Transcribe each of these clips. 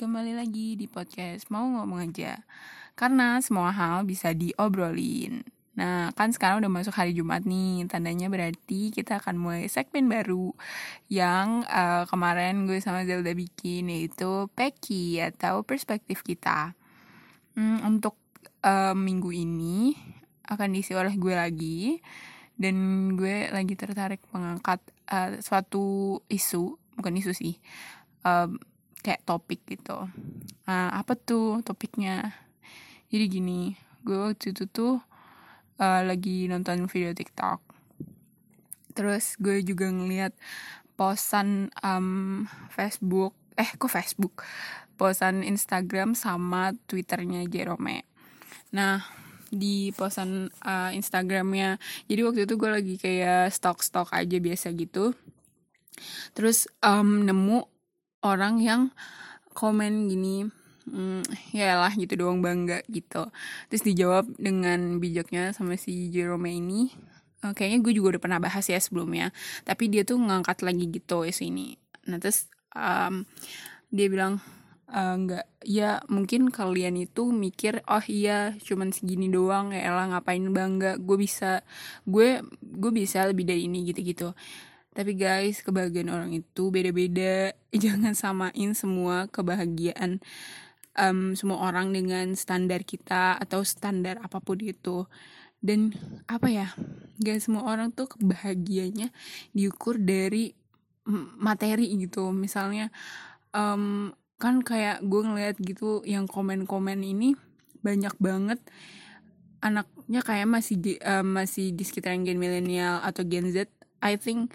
kembali lagi di podcast mau ngomong aja. Karena semua hal bisa diobrolin. Nah kan sekarang udah masuk hari Jumat nih. Tandanya berarti kita akan mulai segmen baru Yang uh, kemarin gue sama Zelda bikin Yaitu Peki atau perspektif kita. Hmm, Untuk uh, minggu ini akan diisi oleh gue lagi. Dan gue lagi tertarik mengangkat uh, suatu isu. Bukan isu sih. Um, kayak topik gitu. Uh, apa tuh topiknya? Jadi gini gue waktu itu tuh uh, lagi nonton video TikTok. Terus gue juga ngeliat posan um, Facebook eh kok Facebook? Posan Instagram sama Twitternya Jerome. Nah di posan uh, Instagramnya jadi waktu itu gue lagi kayak stok-stok aja biasa gitu. Terus um, nemu orang yang komen gini ya lah gitu doang bangga gitu. Terus dijawab dengan bijaknya sama si Jerome ini. Uh, kayaknya gue juga udah pernah bahas ya sebelumnya tapi dia tuh ngangkat lagi gitu isu ini. Nah terus um, dia bilang uh, nggak ya mungkin kalian itu mikir oh iya cuman segini doang ya lah ngapain bangga gue bisa gue gue bisa lebih dari ini gitu gitu tapi guys, kebahagiaan orang itu beda-beda. Jangan samain semua kebahagiaan um, semua orang dengan standar kita atau standar apa pun itu. Dan apa ya? Gak semua orang tuh kebahagiaannya diukur dari materi gitu. Misalnya um, kan kayak gue ngeliat gitu yang komen-komen ini banyak banget anaknya kayak masih di, uh, masih di sekitaran gen milenial atau gen Z I think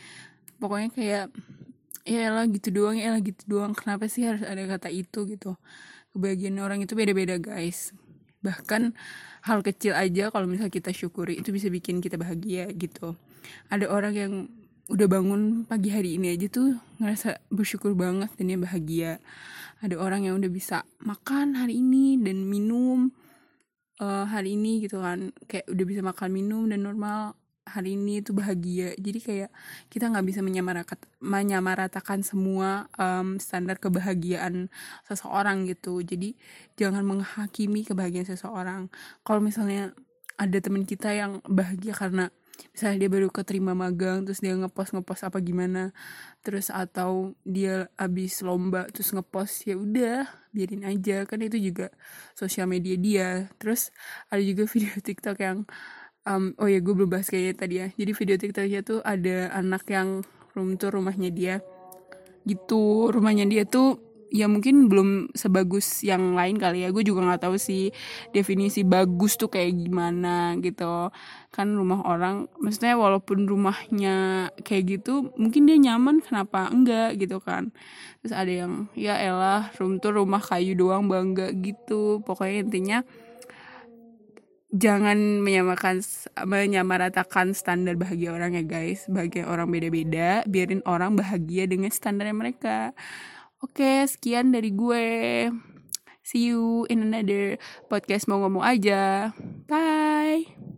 pokoknya kayak ya lah gitu doang ya lah gitu doang. Kenapa sih harus ada kata itu? gitu. Kebahagiaan orang itu beda-beda guys. Bahkan hal kecil aja kalau misalnya kita syukuri itu bisa bikin kita bahagia gitu. Ada orang yang udah bangun pagi hari ini aja tuh ngerasa bersyukur banget dan dia bahagia. Ada orang yang udah bisa makan hari ini dan minum uh, hari ini gitu kan. Kayak udah bisa makan minum dan normal hari ini itu bahagia. Jadi kayak kita nggak bisa menyamaratakan menyamaratakan semua um, standar kebahagiaan seseorang gitu. Jadi jangan menghakimi kebahagiaan seseorang. Kalau misalnya ada teman kita yang bahagia karena misalnya dia baru keterima magang terus dia ngepost ngepost apa gimana terus atau dia abis lomba terus ngepost ya udah biarin aja. Kan itu juga sosial media dia. Terus ada juga video TikTok yang um, oh ya gue belum bahas kayaknya tadi ya. Jadi video tiktoknya tuh ada anak yang room tour rumahnya dia. Gitu rumahnya dia tuh ya mungkin belum sebagus yang lain kali ya. Gue juga nggak tahu sih definisi bagus tuh kayak gimana gitu. Kan rumah orang maksudnya walaupun rumahnya kayak gitu mungkin dia nyaman kenapa enggak gitu kan. Terus ada yang ya elah room tour rumah kayu doang bangga gitu. Pokoknya intinya jangan menyamakan menyamaratakan standar bahagia orang ya guys. Bahagia orang beda-beda biarin orang bahagia dengan standarnya mereka. Oke sekian dari gue. See you in another podcast mau ngomong aja. Bye